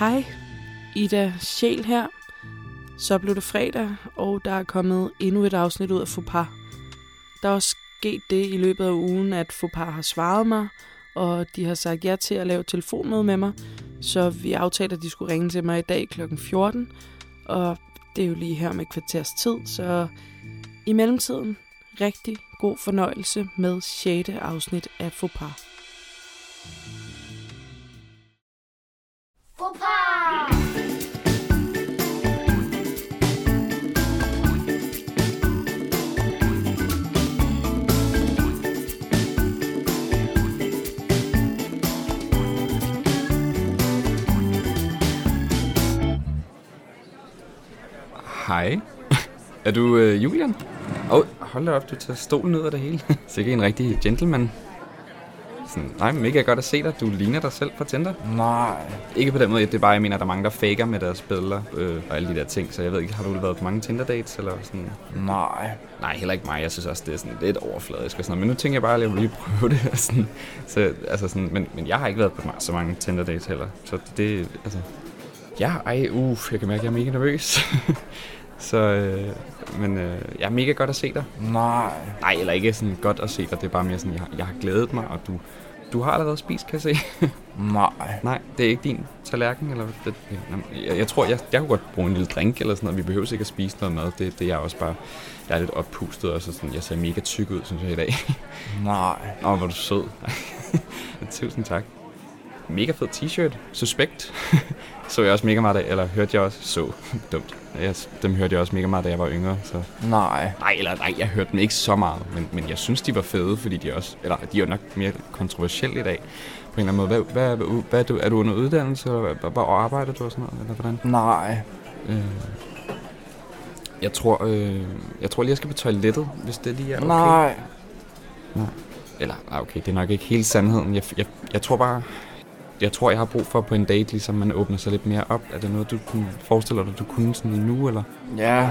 Hej, Ida Sjæl her. Så blev det fredag, og der er kommet endnu et afsnit ud af Fopar. Der er også sket det i løbet af ugen, at Fopar har svaret mig, og de har sagt ja til at lave telefonmøde med mig. Så vi aftalte, at de skulle ringe til mig i dag kl. 14, og det er jo lige her med kvarters tid, så i mellemtiden rigtig god fornøjelse med 6. afsnit af Fopar. Hej. Er du øh, Julian? Åh, oh, hold da op, du tager stolen ud af det hele. Sikke en rigtig gentleman. Sådan, nej, mega godt at se dig. Du ligner dig selv på Tinder. Nej. Ikke på den måde, det er bare, jeg mener, at der er mange, der faker med deres billeder øh, og alle de der ting. Så jeg ved ikke, har du været på mange Tinder-dates eller sådan? Nej. Nej, heller ikke mig. Jeg synes også, det er sådan lidt overfladisk og sådan noget. Men nu tænker jeg bare, at jeg vil lige prøve det. Og sådan. Så, altså sådan, men, men jeg har ikke været på så mange Tinder-dates heller. Så det, altså... Ja, ej, uff, jeg kan mærke, at jeg er mega nervøs. så, øh, men øh, jeg er mega godt at se dig. Nej. Nej, eller ikke sådan godt at se dig. Det er bare mere sådan, jeg, jeg har glædet mig, og du, du har allerede spist, kan jeg se. Nej. Nej, det er ikke din tallerken, eller det, jeg, jeg tror, jeg, jeg kunne godt bruge en lille drink eller sådan noget. Vi behøver ikke at spise noget mad. Det, det er jeg også bare, jeg er lidt oppustet, og så sådan, jeg ser mega tyk ud, synes jeg i dag. Nej. Åh, hvor du sød. Tusind tak. Mega fed t-shirt. Suspekt. så jeg også mega meget af, eller hørte jeg også, så dumt. Jeg, dem hørte jeg også mega meget, da jeg var yngre. Så. Nej. Nej, eller nej, jeg hørte dem ikke så meget, men, men jeg synes, de var fede, fordi de også, eller de er nok mere kontroversielle i dag, på en eller anden måde. Hvad, hvad, hvad, hvad er, du, er du under uddannelse, eller hvad, hvor arbejder du og sådan noget, eller hvordan? Nej. Øh, jeg tror, øh, jeg tror lige, jeg skal på toilettet, hvis det lige er okay. Nej. Nej. Eller, okay, det er nok ikke hele sandheden. Jeg, jeg, jeg tror bare, jeg tror, jeg har brug for på en date, ligesom man åbner sig lidt mere op. Er det noget, du kunne forestille dig, du kunne sådan nu, eller? Ja.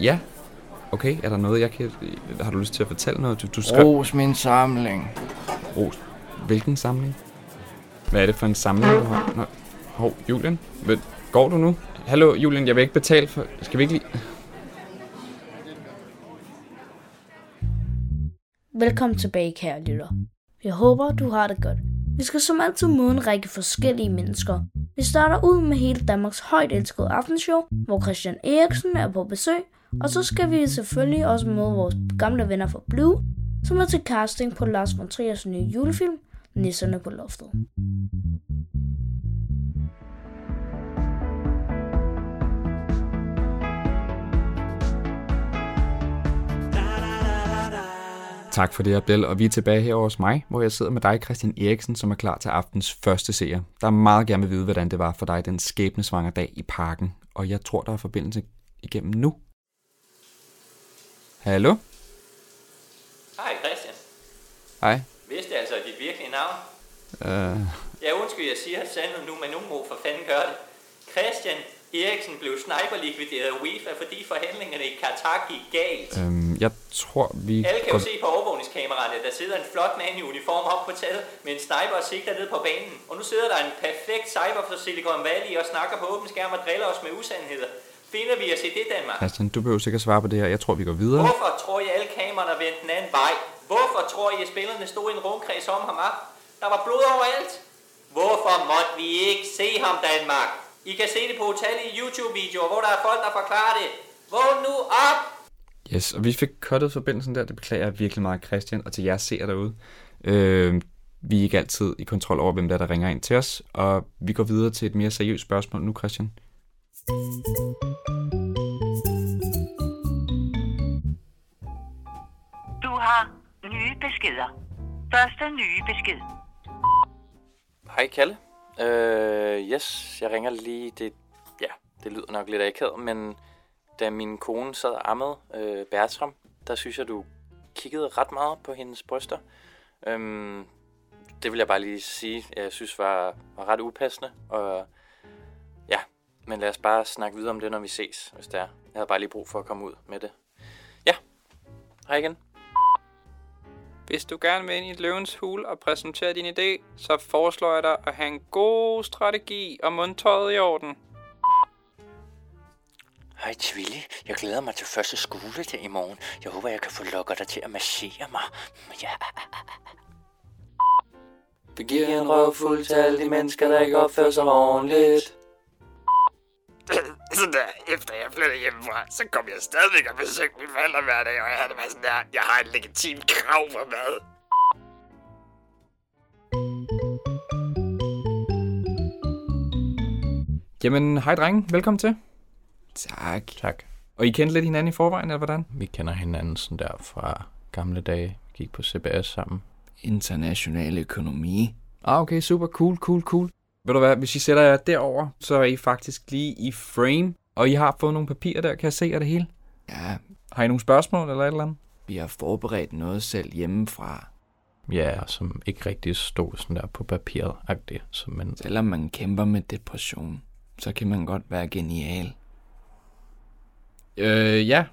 Ja. Okay, er der noget, jeg kan... Har du lyst til at fortælle noget? Du, du skrev... Ros min samling. Ros. Hvilken samling? Hvad er det for en samling, du har? Nå. Hov, Julian. Ved- Går du nu? Hallo, Julian, jeg vil ikke betale for... Skal vi ikke lige... Velkommen tilbage, kære lytter. Jeg håber, du har det godt. Vi skal som altid møde en række forskellige mennesker. Vi starter ud med hele Danmarks højt elskede aftenshow, hvor Christian Eriksen er på besøg, og så skal vi selvfølgelig også møde vores gamle venner fra Blue, som er til casting på Lars von Triers nye julefilm, Nisserne på loftet. Tak for det, Abdel, og vi er tilbage her hos mig, hvor jeg sidder med dig, Christian Eriksen, som er klar til aftens første seer. Der er meget gerne vil vide, hvordan det var for dig den skæbnesvanger dag i parken, og jeg tror, der er forbindelse igennem nu. Hallo? Hej Christian. Hej. Vidste jeg altså dit virkelige navn? Uh, Ja, undskyld, jeg siger sandet nu, men nu må for fanden gøre det. Christian Eriksen blev sniper-likvideret af UEFA, fordi forhandlingerne i Katar gik galt. øhm, jeg tror, vi... Alle kan jo se på overvågningskameraerne, der sidder en flot mand i uniform op på taget med en sniper og sigter ned på banen. Og nu sidder der en perfekt cyber fra Silicon Valley og snakker på åben skærm og driller os med usandheder. Finder vi os i det, Danmark? Christian, du behøver sikkert svare på det her. Jeg tror, vi går videre. Hvorfor tror I alle kameraerne er vendt den anden vej? Hvorfor tror I, at spillerne stod i en rundkreds om ham op? Der var blod overalt. Hvorfor måtte vi ikke se ham, Danmark? I kan se det på utallige YouTube-videoer, hvor der er folk, der forklarer det. Vågn nu op! Yes, og vi fik cuttet forbindelsen der. Det beklager jeg virkelig meget, Christian, og til jer ser derude. Øh, vi er ikke altid i kontrol over, hvem der, er, der ringer ind til os, og vi går videre til et mere seriøst spørgsmål nu, Christian. Du har nye beskeder. Første nye besked. Hej Kalle. Øh, yes, jeg ringer lige. Det, ja, det lyder nok lidt akavet, men da min kone sad og ammede øh, Bertram, der synes jeg, du kiggede ret meget på hendes bryster. Øhm, det vil jeg bare lige sige, jeg synes var, var ret upassende. Og ja, men lad os bare snakke videre om det, når vi ses, hvis det er. Jeg havde bare lige brug for at komme ud med det. Ja, hej igen. Hvis du gerne vil ind i et løvens hul og præsentere din idé, så foreslår jeg dig at have en god strategi og mundtøjet i orden. Hej Twilly, jeg glæder mig til første skoledag i morgen. Jeg håber, jeg kan få lukket dig til at massere mig. Ja. Vi giver en røvfuld til alle de mennesker, der ikke opfører sig ordentligt. Så der, efter jeg flyttede hjemmefra, så kom jeg stadigvæk og besøgte mine forældre hver dag, og jeg havde det bare sådan der, jeg har et legitimt krav for mad. Jamen, hej drenge. Velkommen til. Tak. Tak. Og I kendte lidt hinanden i forvejen, eller hvordan? Vi kender hinanden sådan der fra gamle dage. Vi gik på CBS sammen. International økonomi. Ah, okay, super. Cool, cool, cool. Ved du hvad, hvis I sætter jer derover, så er I faktisk lige i frame. Og I har fået nogle papirer der, kan jeg se af det hele? Ja, Har I nogle spørgsmål eller et eller andet? vi har forberedt noget selv hjemmefra. Ja, som ikke rigtig stod sådan der på papiret agtigt så men Selvom man kæmper med depression, så kan man godt være genial. Øh, ja.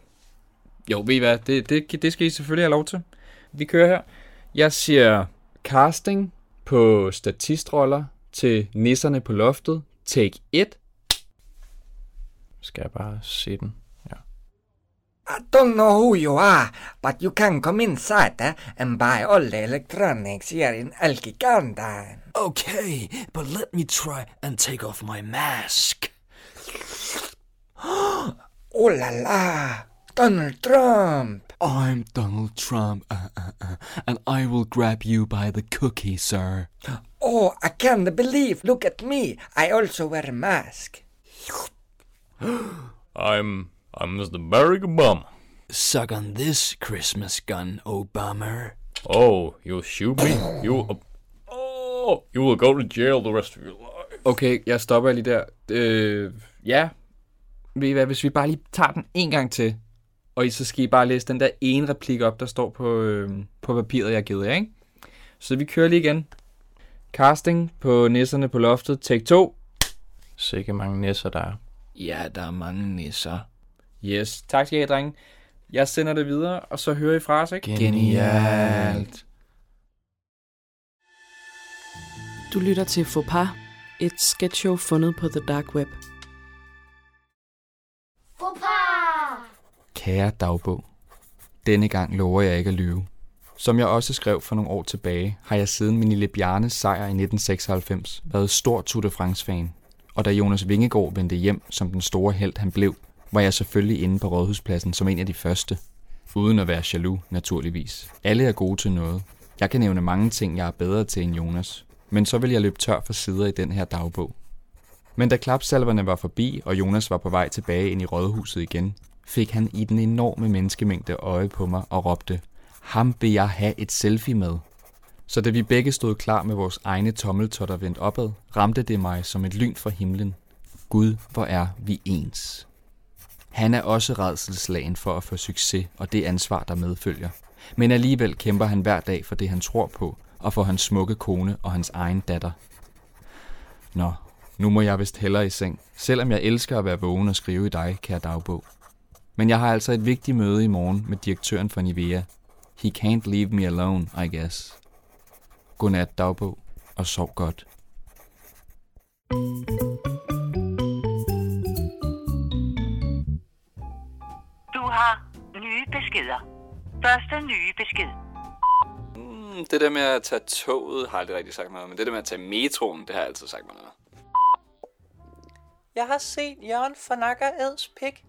Jo, ved I hvad, det, det, det skal I selvfølgelig have lov til. Vi kører her. Jeg siger casting på statistroller til nisserne på loftet. Take 1. skal jeg bare se den. I don't know who you are, but you can come inside eh, and buy all the electronics here in El Gigante. Okay, but let me try and take off my mask. Oh la la, Donald Trump. I'm Donald Trump, uh, uh, uh, and I will grab you by the cookie, sir. Oh, I can't believe, look at me, I also wear a mask. I'm I'm Mr. Barack Obama. Suck on this Christmas gun, Obama. Oh, you'll shoot me? You Oh, you will go to jail the rest of your life. Okay, jeg stopper lige der. Øh, ja. Ved I hvad, hvis vi bare lige tager den en gang til, og I så skal I bare læse den der ene replik op, der står på, øh, på papiret, jeg har givet jer, ikke? Så vi kører lige igen. Casting på nisserne på loftet. Take 2. Sikke mange nisser, der er. Ja, der er mange nisser. Yes, tak skal I have, drenge. Jeg sender det videre, og så hører I fra os, ikke? Genialt. Du lytter til Faux et sketchshow fundet på The Dark Web. Kære dagbog. Denne gang lover jeg ikke at lyve. Som jeg også skrev for nogle år tilbage, har jeg siden min lille Bjarnes sejr i 1996 været stor Tour de France-fan. Og da Jonas Vingegaard vendte hjem som den store held han blev, var jeg selvfølgelig inde på Rådhuspladsen som en af de første. Uden at være jaloux, naturligvis. Alle er gode til noget. Jeg kan nævne mange ting, jeg er bedre til end Jonas. Men så vil jeg løbe tør for sider i den her dagbog. Men da klapsalverne var forbi, og Jonas var på vej tilbage ind i rådhuset igen, fik han i den enorme menneskemængde øje på mig og råbte, ham vil jeg have et selfie med. Så da vi begge stod klar med vores egne tommeltotter vendt opad, ramte det mig som et lyn fra himlen. Gud, hvor er vi ens. Han er også redselslagen for at få succes og det ansvar, der medfølger. Men alligevel kæmper han hver dag for det, han tror på, og for hans smukke kone og hans egen datter. Nå, nu må jeg vist hellere i seng, selvom jeg elsker at være vågen og skrive i dig, kære dagbog. Men jeg har altså et vigtigt møde i morgen med direktøren for Nivea. He can't leave me alone, I guess. Godnat, dagbog, og sov godt. Du har nye beskeder. Første nye besked. Mm, det der med at tage toget har jeg aldrig rigtig sagt noget, men det der med at tage metroen, det har jeg altid sagt mig noget. Jeg har set Jørgen for Nakker Eds pik.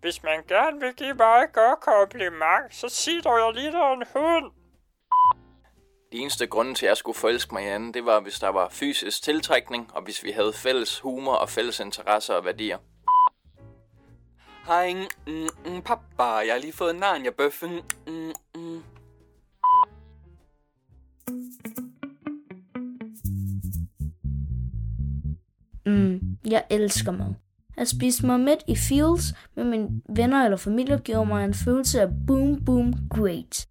Hvis man gerne vil give mig et godt kompliment, så sig dog, jeg ligner en hund. Det eneste grund til, at jeg skulle forelske mig i anden, det var, hvis der var fysisk tiltrækning, og hvis vi havde fælles humor og fælles interesser og værdier. Hej, mm, mm, pappa, jeg har lige fået Narnia bøffen. Mm, mm. Mm, jeg elsker mad. At spise mig midt i fields med mine venner eller familie giver mig en følelse af boom boom great.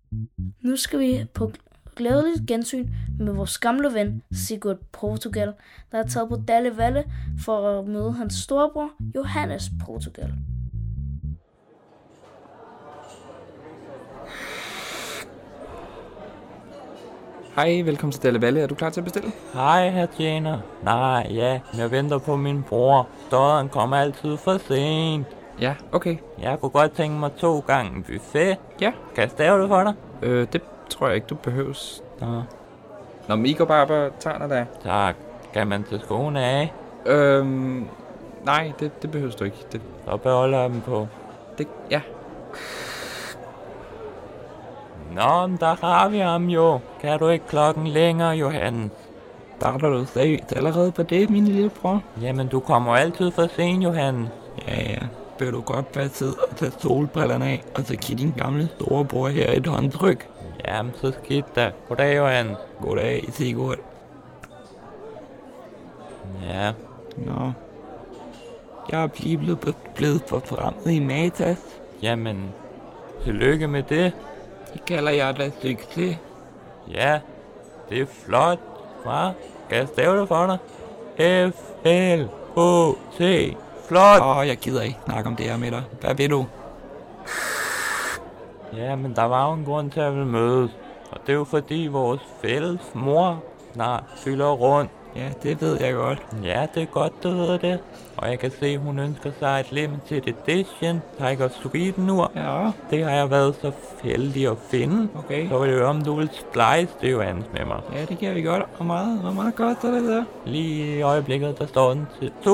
Nu skal vi på glædeligt gensyn med vores gamle ven Sigurd Portugal, der er taget på Dalle Valle for at møde hans storebror Johannes Portugal. Hej, velkommen til Dalle Valle. Er du klar til at bestille? Hej, herr tjener. Nej, ja, jeg venter på min bror. Stodderen kommer altid for sent. Ja, okay. Jeg kunne godt tænke mig to gange buffet. Ja. Kan jeg stave det for dig? Øh, det tror jeg ikke, du behøves. Nå. Nå, men I går bare op og tager dig der. Tak. Kan man tage skoene af? Øhm, nej, det, det behøves du ikke. Det, Så beholder jeg dem på. det, ja. Nå, men der har vi ham jo. Kan du ikke klokken længere, Johan? Starter du seriøst allerede på det, min lille bror? Jamen, du kommer altid for sent, Johan. Ja, ja. Vil du godt bare sidde og tage solbrillerne af, og så give din gamle storebror her et håndtryk? Jamen, så skidt da. Goddag, Johan. Goddag, Sigurd. Ja. Nå. Jeg er lige blevet, blevet forfremmet i Matas. Jamen, tillykke med det. Det kalder jeg da succes. Ja, det er flot. Hva? Skal jeg stave det for dig? F-L-O-T. Flot. Åh, oh, jeg gider ikke snakke om det her med dig. Hvad vil du? Ja, men der var jo en grund til at vi mødes. Og det er jo fordi vores fælles mor snart fylder rundt. Ja, det ved jeg godt. Ja, det er godt, du ved det. Og jeg kan se, at hun ønsker sig et limited edition Tiger Sweden ur. Ja. Det har jeg været så heldig at finde. Okay. Så vil jeg høre, om du vil splice det jo andet med mig. Ja, det kan vi godt. Hvor meget, hvor meget koster det der? Lige i øjeblikket, der står den til 242.470.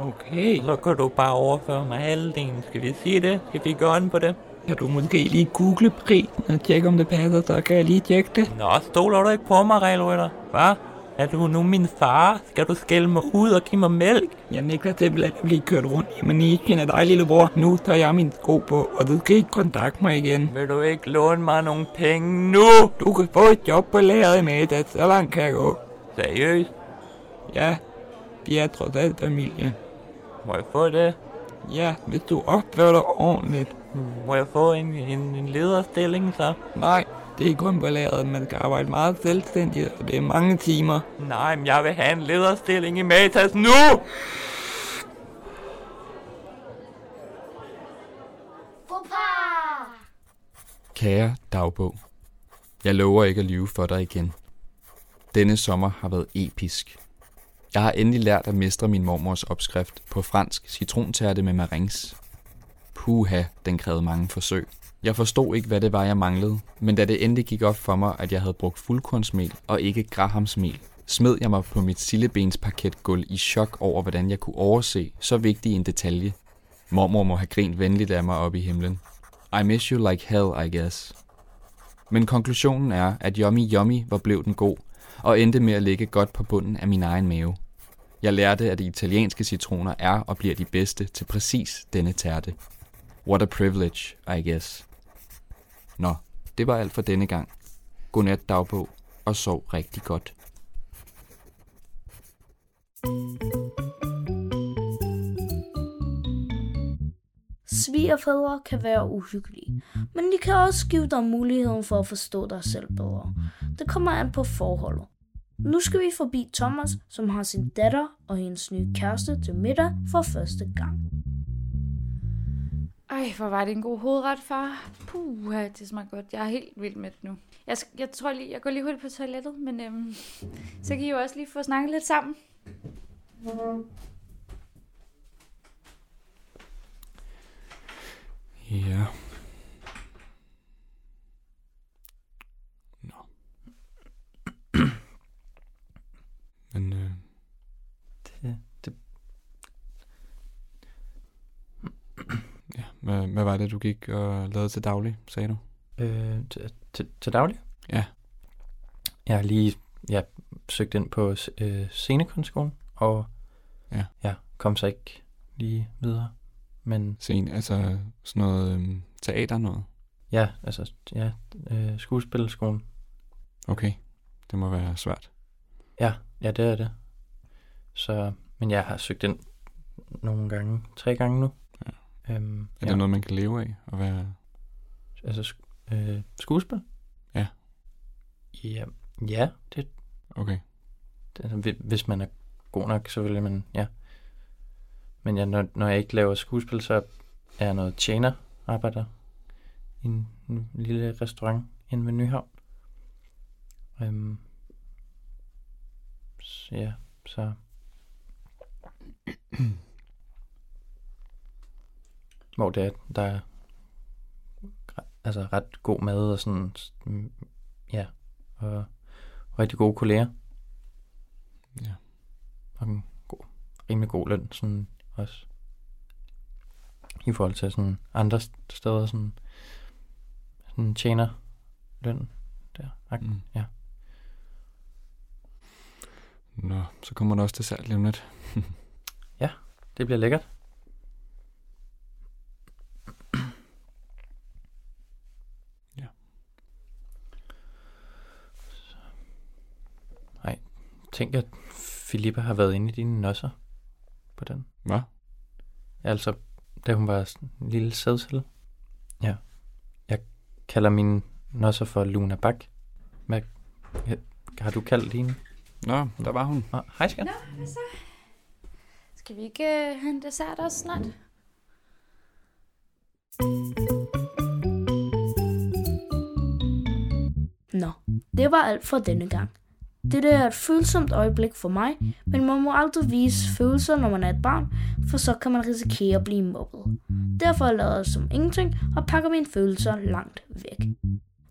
Okay. Så kan du bare overføre mig halvdelen. Skal vi sige det? Skal vi gå on på det? Kan du måske lige google prisen og tjekke, om det passer, så kan jeg lige tjekke det. Nå, stoler du ikke på mig, regelrytter? Hvad? Er du nu min far? Skal du skælde mig ud og give mig mælk? Jeg nægter simpelthen at blive kørt rundt i manichen af dig, lillebror. Nu tager jeg min sko på, og du skal ikke kontakte mig igen. Vil du ikke låne mig nogle penge nu? Du kan få et job på lageret i Matas, så langt kan jeg gå. Seriøst? Ja, vi er trods alt familie. Må jeg få det? Ja, hvis du opfører dig ordentligt. Må jeg få en, en, en lederstilling så? Nej, det er kun på lageret, man skal arbejde meget selvstændigt, og det er mange timer. Nej, men jeg vil have en lederstilling i Matas nu! Kære dagbog. Jeg lover ikke at lyve for dig igen. Denne sommer har været episk. Jeg har endelig lært at mestre min mormors opskrift på fransk citrontærte med marings. Huha, den krævede mange forsøg. Jeg forstod ikke, hvad det var, jeg manglede, men da det endelig gik op for mig, at jeg havde brugt fuldkornsmel og ikke grahamsmel, smed jeg mig på mit sillebens parketgulv i chok over, hvordan jeg kunne overse så vigtig en detalje. Mormor må have grint venligt af mig op i himlen. I miss you like hell, I guess. Men konklusionen er, at Yummy Yummy var blev den god, og endte med at ligge godt på bunden af min egen mave. Jeg lærte, at de italienske citroner er og bliver de bedste til præcis denne tærte. What a privilege, I guess. Nå, det var alt for denne gang. Godnat dagbog, og sov rigtig godt. Svigerfædre kan være uhyggelige, men de kan også give dig muligheden for at forstå dig selv bedre. Det kommer an på forholdet. Nu skal vi forbi Thomas, som har sin datter og hendes nye kæreste til middag for første gang. Ej, hvor var det en god hovedret, far. Puh, det smager godt. Jeg er helt vild med det nu. Jeg, jeg tror lige, jeg går lige hurtigt på toilettet, men øhm, så kan I jo også lige få snakket lidt sammen. Ja. Nå. Men øh, Det, det, ja, hvad, var det, du gik og lavede til daglig, sagde du? øh, til, til, til daglig? Ja. Jeg har lige ja, søgt ind på øh, scenekunstskolen, og Ja. ja, kom så ikke lige videre. Men Scene, altså sådan noget øhm, teater noget? ja, altså ja, øh, skuespilskolen. Okay, det må være svært. Ja, ja, det er det. Så, men jeg har søgt ind nogle gange, tre gange nu. Ja. Øhm, Er ja. det noget, man kan leve af? At være... Altså sk- øh, skuespil? Ja. Ja, ja det, Okay. det altså, hvi- hvis man er god nok, så vil man, ja. Men ja, når, når jeg ikke laver skuespil, så er jeg noget tjener, arbejder i en, en lille restaurant hen ved Nyhavn. Øhm, så ja, så... Hvor det er, der er altså ret god mad og sådan, ja, og rigtig gode kolleger. Ja. Og en god, rimelig god løn, sådan også. I forhold til sådan andre steder, sådan, sådan tjener løn der. Mm. Ja. Nå, så kommer der også til salg lige om lidt. ja, det bliver lækkert. Ja. Nej, tænk at Filippa har været inde i dine nosser på den. Hvad? Altså, da hun var sådan en lille sædcelle. Ja. Jeg kalder mine nosser for Luna Bak. Hvad, ja, har du kaldt hende? Nå, der var hun. Nå, hej skat. Nå, hvad så? Skal vi ikke uh, have en dessert også snart? Nå, det var alt for denne gang. Dette er et følsomt øjeblik for mig, men man må aldrig vise følelser, når man er et barn, for så kan man risikere at blive mobbet. Derfor lader jeg som ingenting og pakker mine følelser langt væk.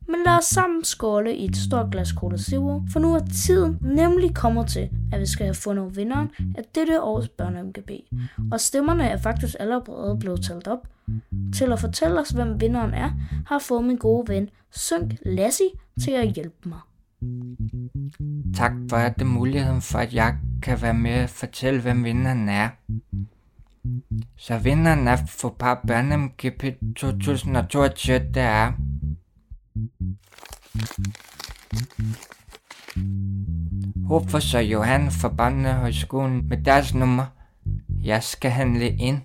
Men lad os sammen skåle i et stort glas Cola Zero, for nu er tiden nemlig kommet til, at vi skal have fundet vinderen af dette års børne-MGB. Og stemmerne er faktisk allerede blevet talt op. Til at fortælle os, hvem vinderen er, har fået min gode ven, Sønk Lassie, til at hjælpe mig. Tak for at det muligheden for, at jeg kan være med og fortælle, hvem vinderen er. Så vinderen af Fopar Børnem GP 2022, det er... Rufus så Johan fra Børnehøjskolen med deres nummer. Jeg skal handle ind.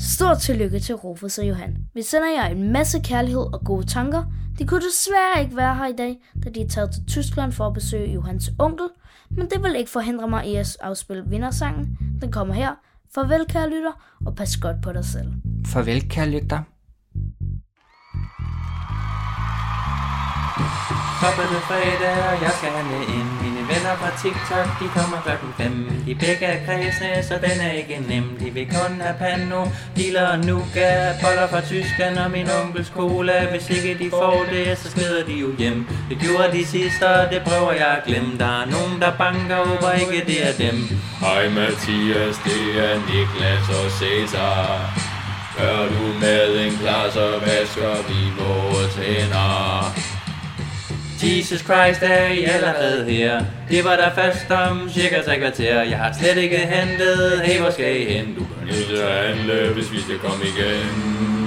Stort tillykke til Rufus og Johan. Vi sender jer en masse kærlighed og gode tanker. De kunne desværre ikke være her i dag, da de er taget til Tyskland for at besøge Johans onkel, men det vil ikke forhindre mig i at afspille vindersangen. Den kommer her. Farvel, kære lytter, og pas godt på dig selv. Farvel, kære lytter. Kommende fredag, og jeg skal handle ind. Venner fra TikTok, de kommer klokken 5. De begge er kredsende, så den er ikke nem. De vil kun have pando, dealer og nuka boller fra Tyskland og min onkels cola. Hvis ikke de får det, så skrider de jo hjem. Det gjorde de sidste, og det prøver jeg at glemme. Der er nogen, der banker, håber ikke det er dem. Hej Mathias, det er Niklas og Cæsar. Gør du maden klar, så vasker vi vores hænder. Jesus Christ, er I allerede her? Det var der først om cirka tre kvarter. Jeg har slet ikke hentet. Hey, hvor skal I hen? Du kan nødt til at handle, hvis vi skal komme igen.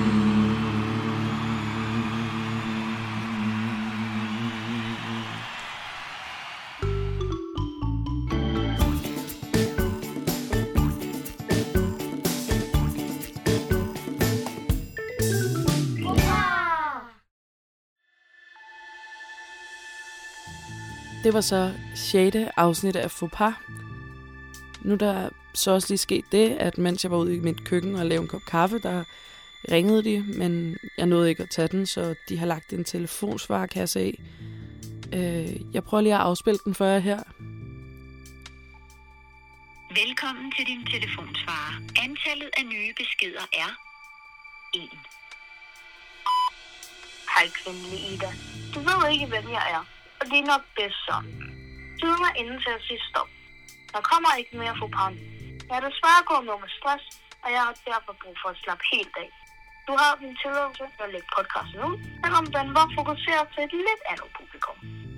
Det var så 6. afsnit af Faux Nu er der så også lige sket det, at mens jeg var ude i mit køkken og lavede en kop kaffe, der ringede de, men jeg nåede ikke at tage den, så de har lagt en telefonsvar, kan jeg se. Øh, jeg prøver lige at afspille den for jer her. Velkommen til din telefonsvarer. Antallet af nye beskeder er 1. Hej, kvindelige Ida. Du ved ikke, hvem jeg er, og det er nok bedst sådan. Tiden mig inden til at sige stop. Der kommer ikke mere for pan. Jeg er desværre gået med med stress, og jeg har derfor brug for at slappe helt af. Du har min tilladelse til at lægge podcasten ud, selvom den var fokuseret til et lidt andet publikum.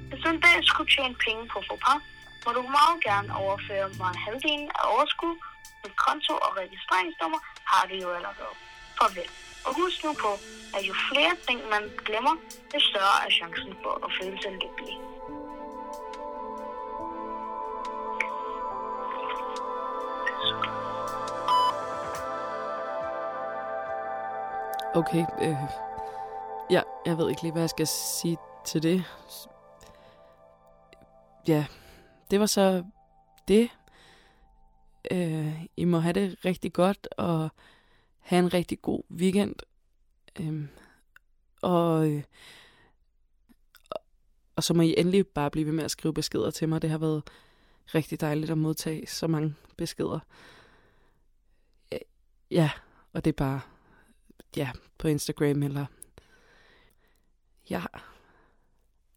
Hvis du en dag skulle tjene penge på Fopar, må du meget gerne overføre mig halvdelen af overskud. Mit konto og registreringsnummer har du jo allerede. Farvel. Og husk nu på, at jo flere ting man glemmer, jo større er chancen for at føle sig lykkelig. Okay, øh, ja, jeg ved ikke lige, hvad jeg skal sige til det. Ja, det var så det. Øh, I må have det rigtig godt, og have en rigtig god weekend. Øhm, og øh, Og så må I endelig bare blive ved med at skrive beskeder til mig. Det har været rigtig dejligt at modtage så mange beskeder. Ja, og det er bare ja, på Instagram eller... Ja.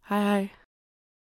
Hej hej.